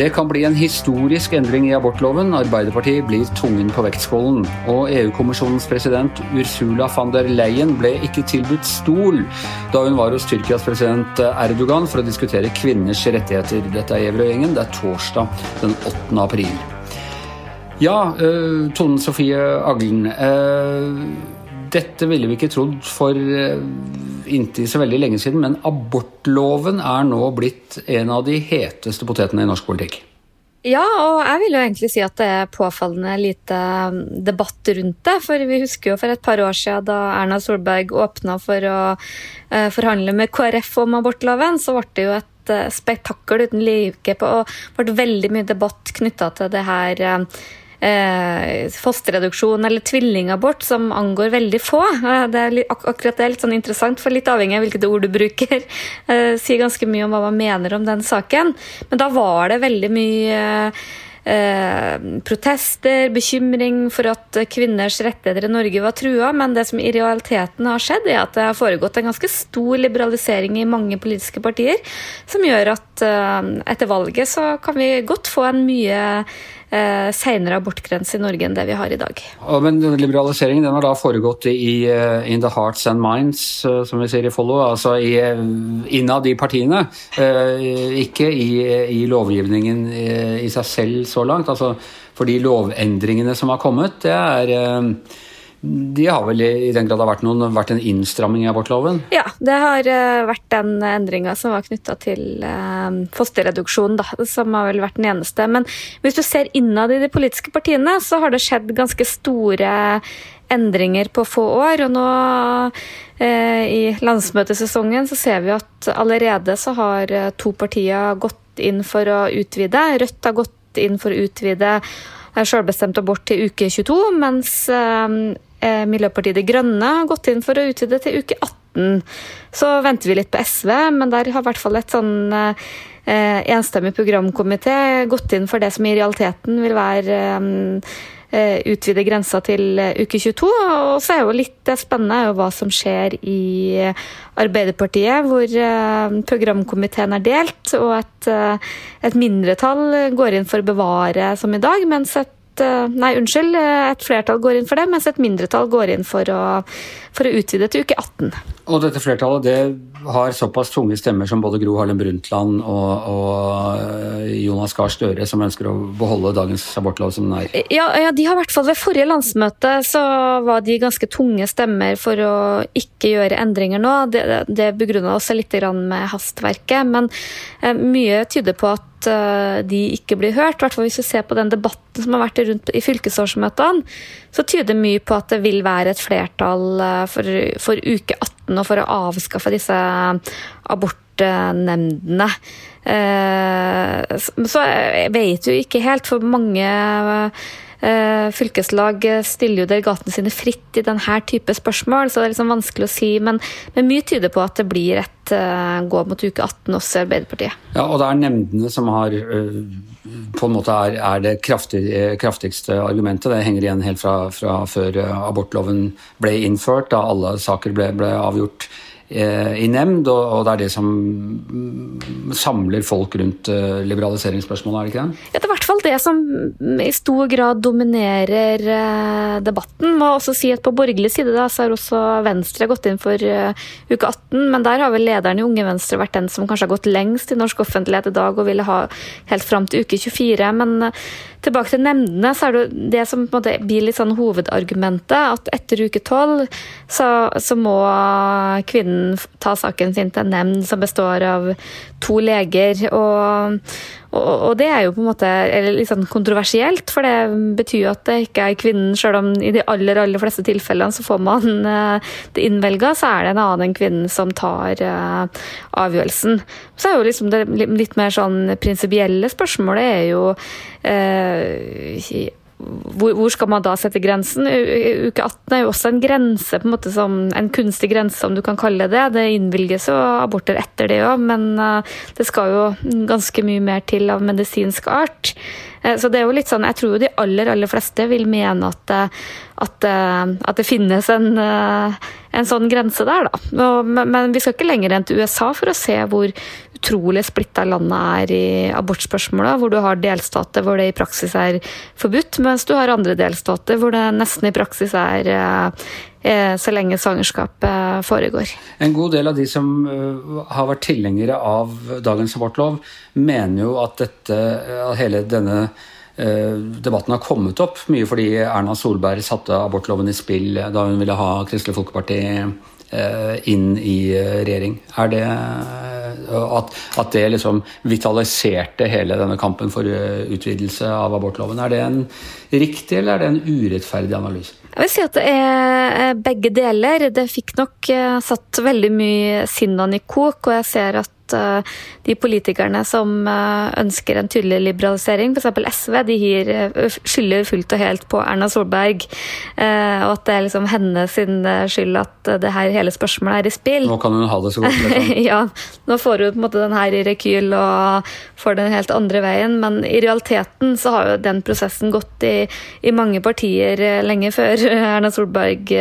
Det kan bli en historisk endring i abortloven. Arbeiderpartiet blir tungen på vektskålen. Og EU-kommisjonens president Ursula von der Leyen ble ikke tilbudt stol da hun var hos Tyrkias president Erdogan for å diskutere kvinners rettigheter. Dette er Gjevrøy-gjengen. Det er torsdag den 8. april. Ja, uh, Tone Sofie Aglen. Dette ville vi ikke trodd for uh, inntil så veldig lenge siden, men abortloven er nå blitt en av de heteste potetene i norsk politikk. Ja, og jeg vil jo egentlig si at det er påfallende lite um, debatt rundt det. For vi husker jo for et par år siden da Erna Solberg åpna for å uh, forhandle med KrF om abortloven, så ble det jo et spektakkel uten like på, og ble veldig mye debatt knytta til det her uh, eh, fosterreduksjon eller tvillingabort som angår veldig få. Det er ak akkurat det er litt sånn interessant, for litt avhengig av hvilket ord du bruker, eh, sier ganske mye om hva man mener om den saken. Men da var det veldig mye Eh, protester, bekymring for at kvinners rettigheter i Norge var trua, men det som i realiteten har skjedd, er at det har foregått en ganske stor liberalisering i mange politiske partier, som gjør at eh, etter valget så kan vi godt få en mye eh, senere abortgrense i Norge enn det vi har i dag. Men liberaliseringen den har da foregått i uh, in the hearts and minds, uh, som vi sier i Follo, altså i, uh, innad i partiene. ikke i, i lovgivningen i seg selv så langt. Altså, for de lovendringene som har kommet, det er de har vel i den grad vært, noen, vært en innstramming i abortloven? Ja, det har uh, vært den endringa som var knytta til uh, fosterreduksjon, da, som har vel vært den eneste. Men hvis du ser innad i de politiske partiene, så har det skjedd ganske store endringer på få år. Og nå uh, i landsmøtesesongen så ser vi at allerede så har to partier gått inn for å utvide. Rødt har gått inn for å utvide selvbestemt abort til uke 22, mens Eh, Miljøpartiet De Grønne har gått inn for å utvide til uke 18. Så venter vi litt på SV, men der har i hvert fall et sånn eh, enstemmig programkomité gått inn for det som i realiteten vil være eh, utvide grensa til uke 22. Og så er jo litt spennende hva som skjer i Arbeiderpartiet, hvor programkomiteen er delt, og et, et mindretall går inn for å bevare som i dag, mens et Eh, nei, unnskyld, eh, et flertall går inn for det, mens et mindretall går inn for å, for å utvide til uke 18. Og dette flertallet det har såpass tunge stemmer som både Gro Harlem Brundtland og, og eh, Jonas Gahr Støre, som ønsker å beholde dagens abortlov som den er? Ja, ja, de har i hvert fall ved forrige landsmøte så var de ganske tunge stemmer for å ikke gjøre endringer nå. Det, det begrunna også litt med hastverket, men mye tyder på at Eh, de ikke blir hørt. Hvertfall hvert hvis vi ser på den debatten som har vært rundt i fylkesårsmøtene, så tyder mye på at det vil være et flertall eh, for, for uke 18 og for å avskaffe disse abortnemndene. Eh, så jeg vet jo ikke helt, for mange fylkeslag stiller jo delegatene sine fritt i denne type spørsmål, så det er liksom vanskelig å si. Men, men mye tyder på at det blir et uh, gå mot uke 18 også i Arbeiderpartiet. Ja, og det er nemndene som har uh, på en måte er, er det kraftig, kraftigste argumentet. Det henger igjen helt fra, fra før abortloven ble innført, da alle saker ble, ble avgjort Eh, i nemnd, og det er det som samler folk rundt eh, liberaliseringsspørsmålet, er det ikke det? Ja, det er i hvert fall det som i stor grad dominerer eh, debatten. Må også si at På borgerlig side da, så har også Venstre gått inn for uke 18, men der har vel lederen i Unge Venstre vært den som kanskje har gått lengst i norsk offentlighet i dag og ville ha helt fram til uke 24. men Tilbake til nemndene, så er det det som blir litt sånn hovedargumentet. At etter uke tolv så, så, må kvinnen ta saken sin til en nemnd som består av to leger. Og, og, og, det er jo på en måte sånn kontroversielt, for det betyr jo at det ikke er kvinnen, selv om i de aller aller fleste tilfellene så får man uh, det innvelga, så er det en annen enn kvinnen som tar uh, avgjørelsen. Så er jo liksom det litt mer sånn prinsipielle spørsmålet er jo uh, hvor, hvor, skal man da sette grensen? Uke 18 er jo også en grense, en måte som en kunstig grense, om du kan kalle det det. Det innvilges jo aborter etter det òg, men eh, det skal jo ganske mye mer til av medisinsk art. Så det er jo litt sånn, Jeg tror jo de aller aller fleste vil mene at, at, at det finnes en, en sånn grense der, da. Men vi skal ikke lenger enn til USA for å se hvor utrolig splitta landet er i abortspørsmålet, hvor du har delstater hvor det i praksis er forbudt, mens du har andre delstater hvor det nesten i praksis er Eh, så lenge svangerskapet foregår. En god del av de som eh, har vært tilhengere av dagens abortlov, mener jo at dette, eh, hele denne debatten har kommet opp mye fordi Erna Solberg satte abortloven i spill da hun ville ha Kristelig Folkeparti inn i regjering. Er det at, at det liksom vitaliserte hele denne kampen for utvidelse av abortloven? Er det en riktig eller er det en urettferdig analyse? Jeg vil si at det er begge deler. Det fikk nok eh, satt veldig mye sinnene i kok, og jeg ser at Eh, de politikerne som eh, ønsker en tydelig liberalisering, f.eks. SV, de gir, eh, skylder fullt og helt på Erna Solberg. Og at det er liksom hennes skyld at det her hele spørsmålet er i spill. Nå kan hun ha det så godt. Liksom. ja, nå får hun på en måte den her i rekyl og får den helt andre veien. Men i realiteten så har jo den prosessen gått i, i mange partier lenge før Erna Solberg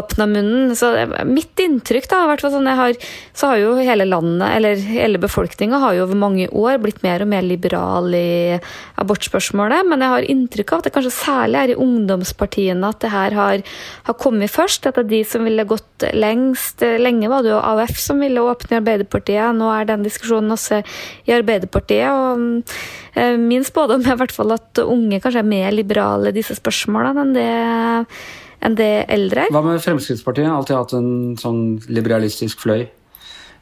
åpna munnen. Så mitt inntrykk, da, hvert fall sånn jeg har, så har jo hele landet landet, eller hele befolkninga, har jo over mange år blitt mer og mer liberal i abortspørsmålet. Men jeg har inntrykk av at det kanskje særlig er i ungdomspartiene at det her har, har kommet først. At det er de som ville gått lengst. Lenge var det jo AUF som ville åpne i Arbeiderpartiet. Nå er den diskusjonen også i Arbeiderpartiet. og eh, Min spådom er i hvert fall at unge kanskje er mer liberale i disse spørsmålene enn det enn det eldre Hva med Fremskrittspartiet? Alltid hatt en sånn liberalistisk fløy?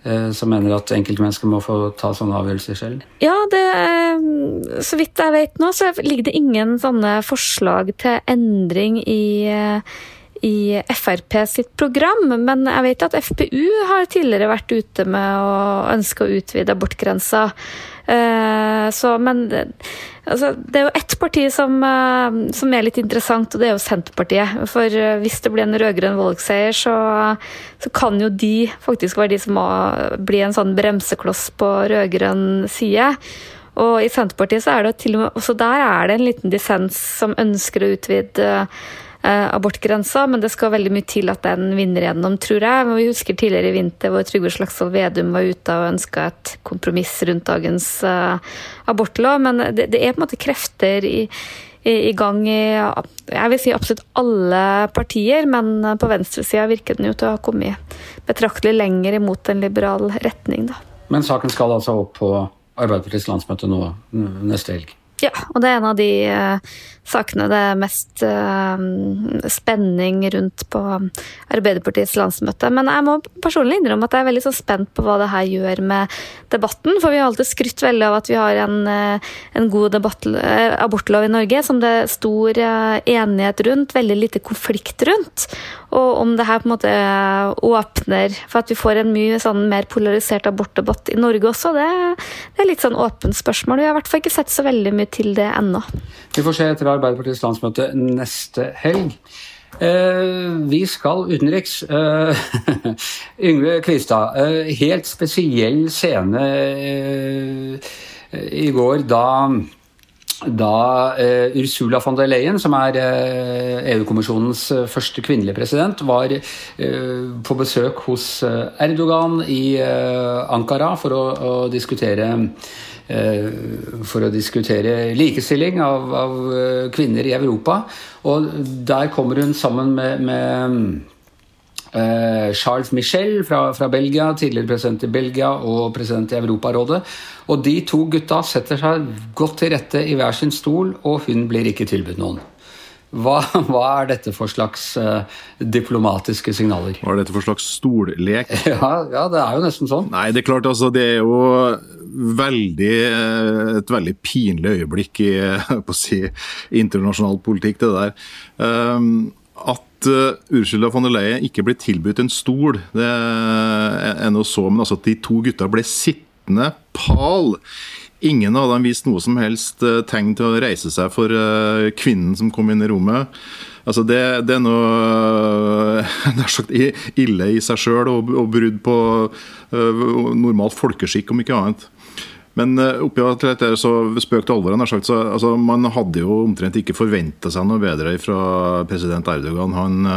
Eh, som mener at enkeltmennesker må få ta sånne avgjørelser selv? Ja, det, eh, så vidt jeg vet nå, så ligger det ingen sånne forslag til endring i, eh, i Frp sitt program. Men jeg vet at FPU har tidligere vært ute med å ønske å utvide abortgrensa. Så, men altså, det er jo ett parti som, eh, som, er litt interessant, og det er jo Senterpartiet. For eh, hvis det blir en rød-grønn valgseier, så, så, kan jo de faktisk være de som må bli en sånn bremsekloss på rød-grønn side. Og i Senterpartiet så er det til og med også der er det en liten dissens som ønsker å utvide Eh, abortgrensa, men det skal veldig mye til at den vinner gjennom, tror jeg. Men vi husker tidligere i vinter hvor Trygve Slagsvold Vedum var ute og ønska et kompromiss rundt dagens uh, abortlov. Men det, det, er på en måte krefter i, i gang i jeg vil si absolutt alle partier, men på venstresida virker den jo til å ha kommet betraktelig lenger imot en liberal retning. Da. Men saken skal altså opp på Arbeiderpartiets landsmøte nå neste helg? Ja, og det er en av de uh, sakene det er mest uh, spenning rundt på Arbeiderpartiets landsmøte. Men jeg må personlig innrømme at jeg er veldig så spent på hva det her gjør med debatten. For vi har alltid skrytt veldig av at vi har en, uh, en god debatt, abortlov i Norge som det er stor enighet rundt, veldig lite konflikt rundt. Og om det her på en måte åpner for at vi får en mye sånn mer polarisert abortdebatt i Norge også, det, det er litt sånn åpent spørsmål. Vi har i hvert fall ikke sett så veldig mye til det ennå. Vi får se etter Arbeiderpartiets landsmøte neste helg. Eh, vi skal utenriks. Eh, Yngve Kvistad, eh, helt spesiell scene i går da da eh, Ursula von der Leyen, som er eh, EU-kommisjonens uh, første kvinnelige president, var på besøk hos Erdogan i Ankara for å, å diskutere for å diskutere likestilling av, av, kvinner i Europa. Og der kommer hun sammen med, med Eh, Charles Michel fra, fra, Belgia, tidligere president i Belgia og president i Europarådet. Og de to gutta setter seg godt til rette i hver sin stol, og hun blir ikke tilbudt noen. Hva, hva, er dette for slags uh, diplomatiske signaler? Hva er dette for slags stollek? Ja, ja, det er jo nesten sånn. Nei, det er klart altså, det er jo veldig, eh, et veldig pinlig øyeblikk i si, internasjonal politikk, det der. Um, at uh, Ursula von der Leyen ikke ble tilbudt en stol, det er noe så, men altså at de to gutta ble sittende pal. Ingen av dem viste noe som helst uh, tegn til å reise seg for kvinnen som kom inn i rommet. Altså det, det, er noe nær sagt ille i seg sjøl og, og, brudd på normal folkeskikk, om ikke annet. Men oppi alt dette så spøk til alvor, sagt, så, altså, man hadde jo omtrent ikke forventa seg noe bedre fra president Erdogan. Han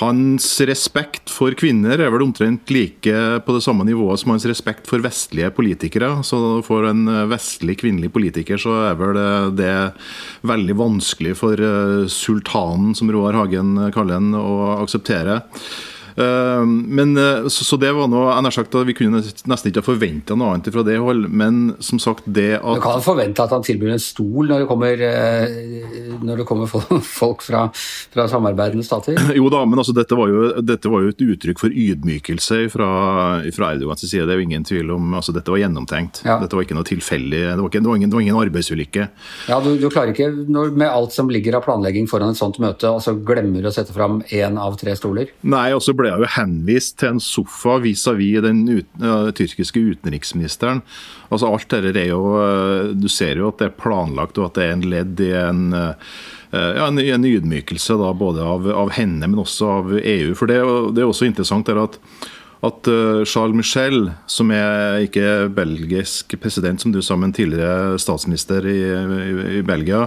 hans respekt for kvinner er vel omtrent like på det samme nivået som hans respekt for vestlige politikere. Så for en vestlig kvinnelig politiker så er vel det veldig vanskelig for eh, sultanen, som Roar Hagen kaller han, å akseptere. Eh, men, eh, så, det var noe, jeg sagt at Vi kunne nesten ikke ha forventa noe annet fra det hold, men som sagt det at Du kan forvente at han tilbyr en stol når det kommer, eh, når det kommer folk fra, fra, samarbeidende stater? Jo da, men altså, dette, var jo, dette, var jo, et uttrykk for ydmykelse fra, fra Erdogans side. Det er jo ingen tvil om altså, Dette var gjennomtenkt. Ja. Dette var ikke noe tilfeldig. Det var, det var, ingen, det var ingen, arbeidsulykke. Ja, du, du klarer ikke, når, med alt som ligger av planlegging foran et sånt møte, og så glemmer å sette fram én av tre stoler? Nei, og så ble jeg jo henvist til en sofa vis-à-vis -vis den ut, uh, tyrkiske utenriksministeren. Altså alt dette er jo uh, Du ser jo at det er planlagt, og at det er en ledd i en uh, ja, en, en, ydmykelse da, både av, av, henne, men også av EU. For Det, det er også interessant er at, at Charles Michel, som er ikke belgisk president, som du sa, men tidligere statsminister i, i, i Belgia,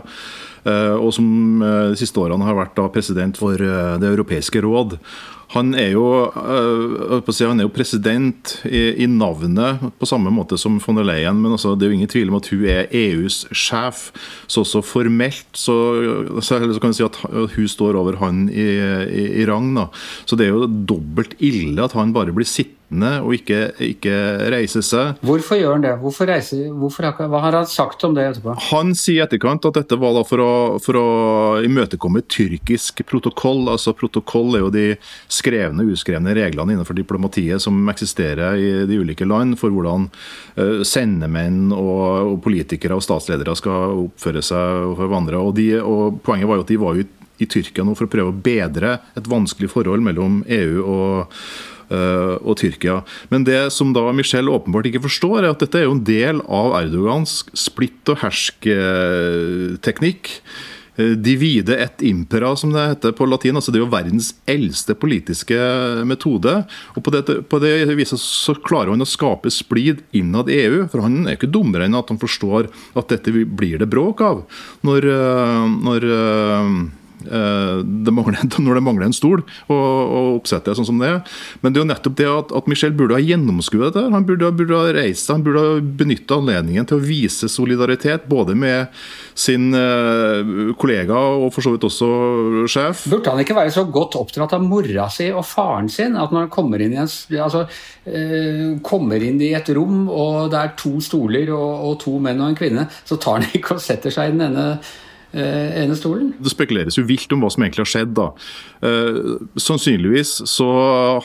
og som de siste årene har vært president for Det europeiske råd. Han er jo, uh, han er jo president i, i, navnet, på samme måte som von der Leyen. Men altså, det er jo ingen tvil om at hun er EUs sjef. Så også formelt så, så kan vi si at hun står over han i, i, i rang. Da. Så det er jo dobbelt ille at han bare blir sittende sittende og ikke, ikke reise seg. Hvorfor gjør han det? Hvorfor reiser, hvorfor, hva har han sagt om det etterpå? Han sier i etterkant at dette var for å, for å imøtekomme tyrkisk protokoll. altså Protokoll er jo de skrevne og uskrevne reglene innenfor diplomatiet som eksisterer i de ulike land for hvordan uh, sendemenn og, og, politikere og statsledere skal oppføre seg overfor hverandre. Og, de, og Poenget var jo at de var jo i Tyrkia nå for å prøve å bedre et vanskelig forhold mellom EU og Eh, og Tyrkia. Men det som da Michel åpenbart ikke forstår, er at dette er jo en del av Erdogans splitt og hersk-teknikk. Eh, divide et impera, som det heter på latin. altså Det er jo verdens eldste politiske metode. og På, det, på det viset så klarer han å skape splid innad EU. For han er ikke dummere enn at han forstår at dette blir det bråk av. Når, eh, når Eh, det mangler, når det mangler en stol og, og oppsette sånn som det er. Men det er jo nettopp det at, at Michel burde ha gjennomskuet dette. Han burde, burde ha reist seg, han burde ha benytta anledningen til å vise solidaritet både med sin uh, kollega og for så vidt også sjef. Burde han ikke være så godt oppdratt av mora si og faren sin at når han kommer inn i, en, altså, uh, kommer inn i et rom og det er to stoler og, og to menn og en kvinne, så tar han ikke og setter seg i den ene Eh, ene stolen. Det spekuleres jo vilt om hva som egentlig har skjedd. da. Eh, sannsynligvis så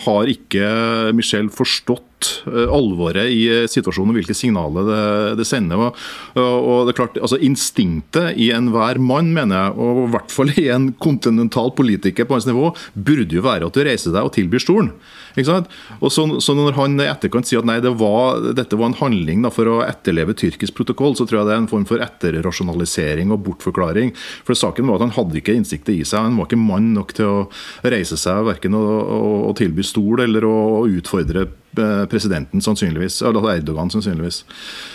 har ikke Michel forstått eh, alvoret i situasjonen og hvilke signaler det, det sender. Og, og, det er klart, altså Instinktet i enhver mann, mener jeg, og i hvert fall i en kontinental politiker på hans nivå, burde jo være at du reiser deg og tilbyr stolen. Og så, så, Når han i etterkant sier at nei, det var, dette var en handling da, for å etterleve tyrkisk protokoll, så tror jeg det er en form for etterrasjonalisering og bortforklaring. For Saken var at han hadde ikke innsiktet i seg. Han var ikke mann nok til å reise seg verken å, å, å tilby stol eller å, å utfordre Eh, presidenten, sannsynligvis. Eller Erdogan, sannsynligvis.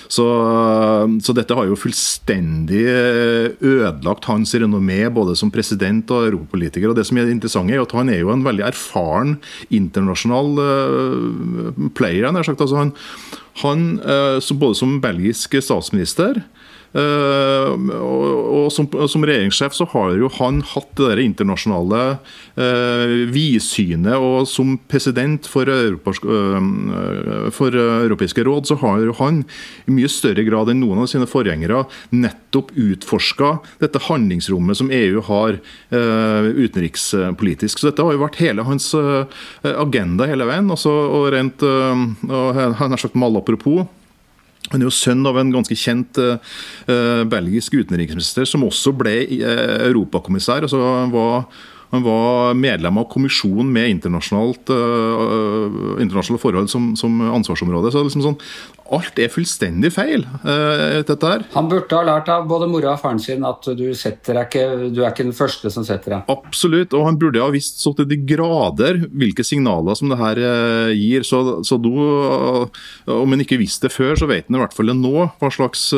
Så, så, dette har jo fullstendig eh, ødelagt hans renommé både som president og europapolitiker. Og det som er interessant er at Han er jo en veldig erfaren internasjonal player. Han, sagt. Altså han, han både som belgisk statsminister og, og som, som, regjeringssjef så har jo han hatt det der internasjonale uh, vidsynet. Og som president for, Europas, uh, for Europeiske råd så har jo han i mye større grad enn noen av sine forgjengere nettopp utforska dette handlingsrommet som EU har utenrikspolitisk. Så dette har jo vært hele hans agenda hele veien. Altså, og rent, og han har sagt mal apropos han er jo sønn av en ganske kjent uh, belgisk utenriksminister som også ble uh, europakommissær. altså var, Han var medlem av kommisjonen med internasjonalt, uh, internasjonale forhold som, som ansvarsområde. Så liksom sånn, alt er fullstendig feil. Uh, dette her. Han burde ha lært av både mora og faren sin at du, setter deg ikke, du er ikke den første som setter deg. Absolutt, og han burde ha visst så til de grader hvilke signaler som det her uh, gir. Så, så du, om han ikke visste det før, så vet han i hvert fall det nå hva slags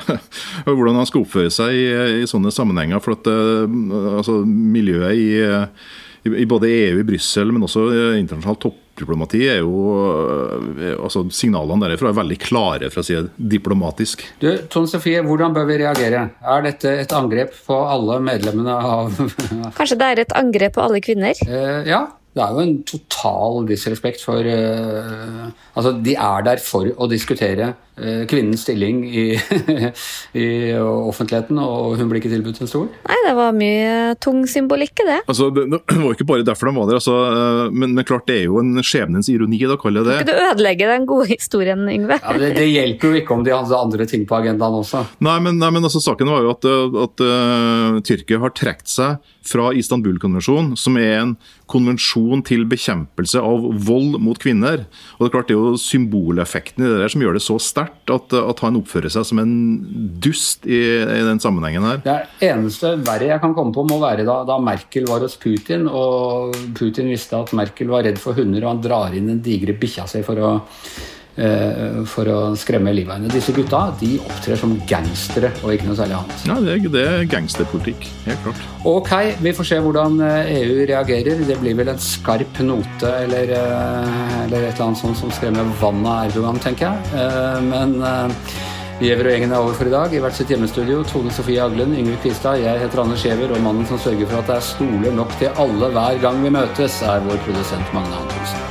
hvordan han skal oppføre seg i, i sånne sammenhenger. For at altså, miljøet i, i, både EU, i Brussel, men også internasjonalt toppdiplomati, er jo eh, altså Signalene derfra er veldig klare, for å si det diplomatisk. Du, Tone Sofie, hvordan bør vi reagere? Er dette et angrep på alle medlemmene av Kanskje det er et angrep på alle kvinner? Eh, ja, det er jo en total disrespekt for uh, Altså, de er der for å diskutere uh, kvinnens stilling i, i, offentligheten, og hun blir ikke tilbudt en stol? Nei, det var mye tung symbolikk i det. Altså, det, det var ikke bare derfor de var der, altså, uh, men, men, klart det er jo en skjebnens ironi, da kaller jeg det. Kan ikke du ødelegge den gode historien, Yngve? Ja, det, det, hjelper jo ikke om de hadde andre ting på agendaen også. Nei, men, nei, men altså, saken var jo at, at Tyrkia har trukket seg fra Istanbul-konvensjonen, som er en konvensjon til bekjempelse av vold mot kvinner. Og Det er klart det er jo symboleffekten i det der som gjør det så sterkt at, at, han oppfører seg som en dust i, i, den sammenhengen her. Det eneste verre jeg kan komme på, må være da, da Merkel var hos Putin, og Putin visste at Merkel var redd for hunder, og han drar inn den digre bikkja si for å Eh, for å skremme livet av henne. Disse gutta de opptrer som gangstere og ikke noe særlig annet. Ja, Det er, det er gangsterpolitikk. Helt klart. Ok, vi får se hvordan EU eh, e reagerer. Det blir vel en skarp note eller, eh, eller et eller annet sånt som skremmer vannet av Erdogan, tenker jeg. Men Giæver og gjengen er over for i dag. I hvert sitt hjemmestudio Tone Sofie Aglen, Yngve Kvistad, jeg heter Anders Giæver, og mannen som sørger for at det er stoler nok til alle hver gang vi møtes, er vår produsent Magne Antonsen.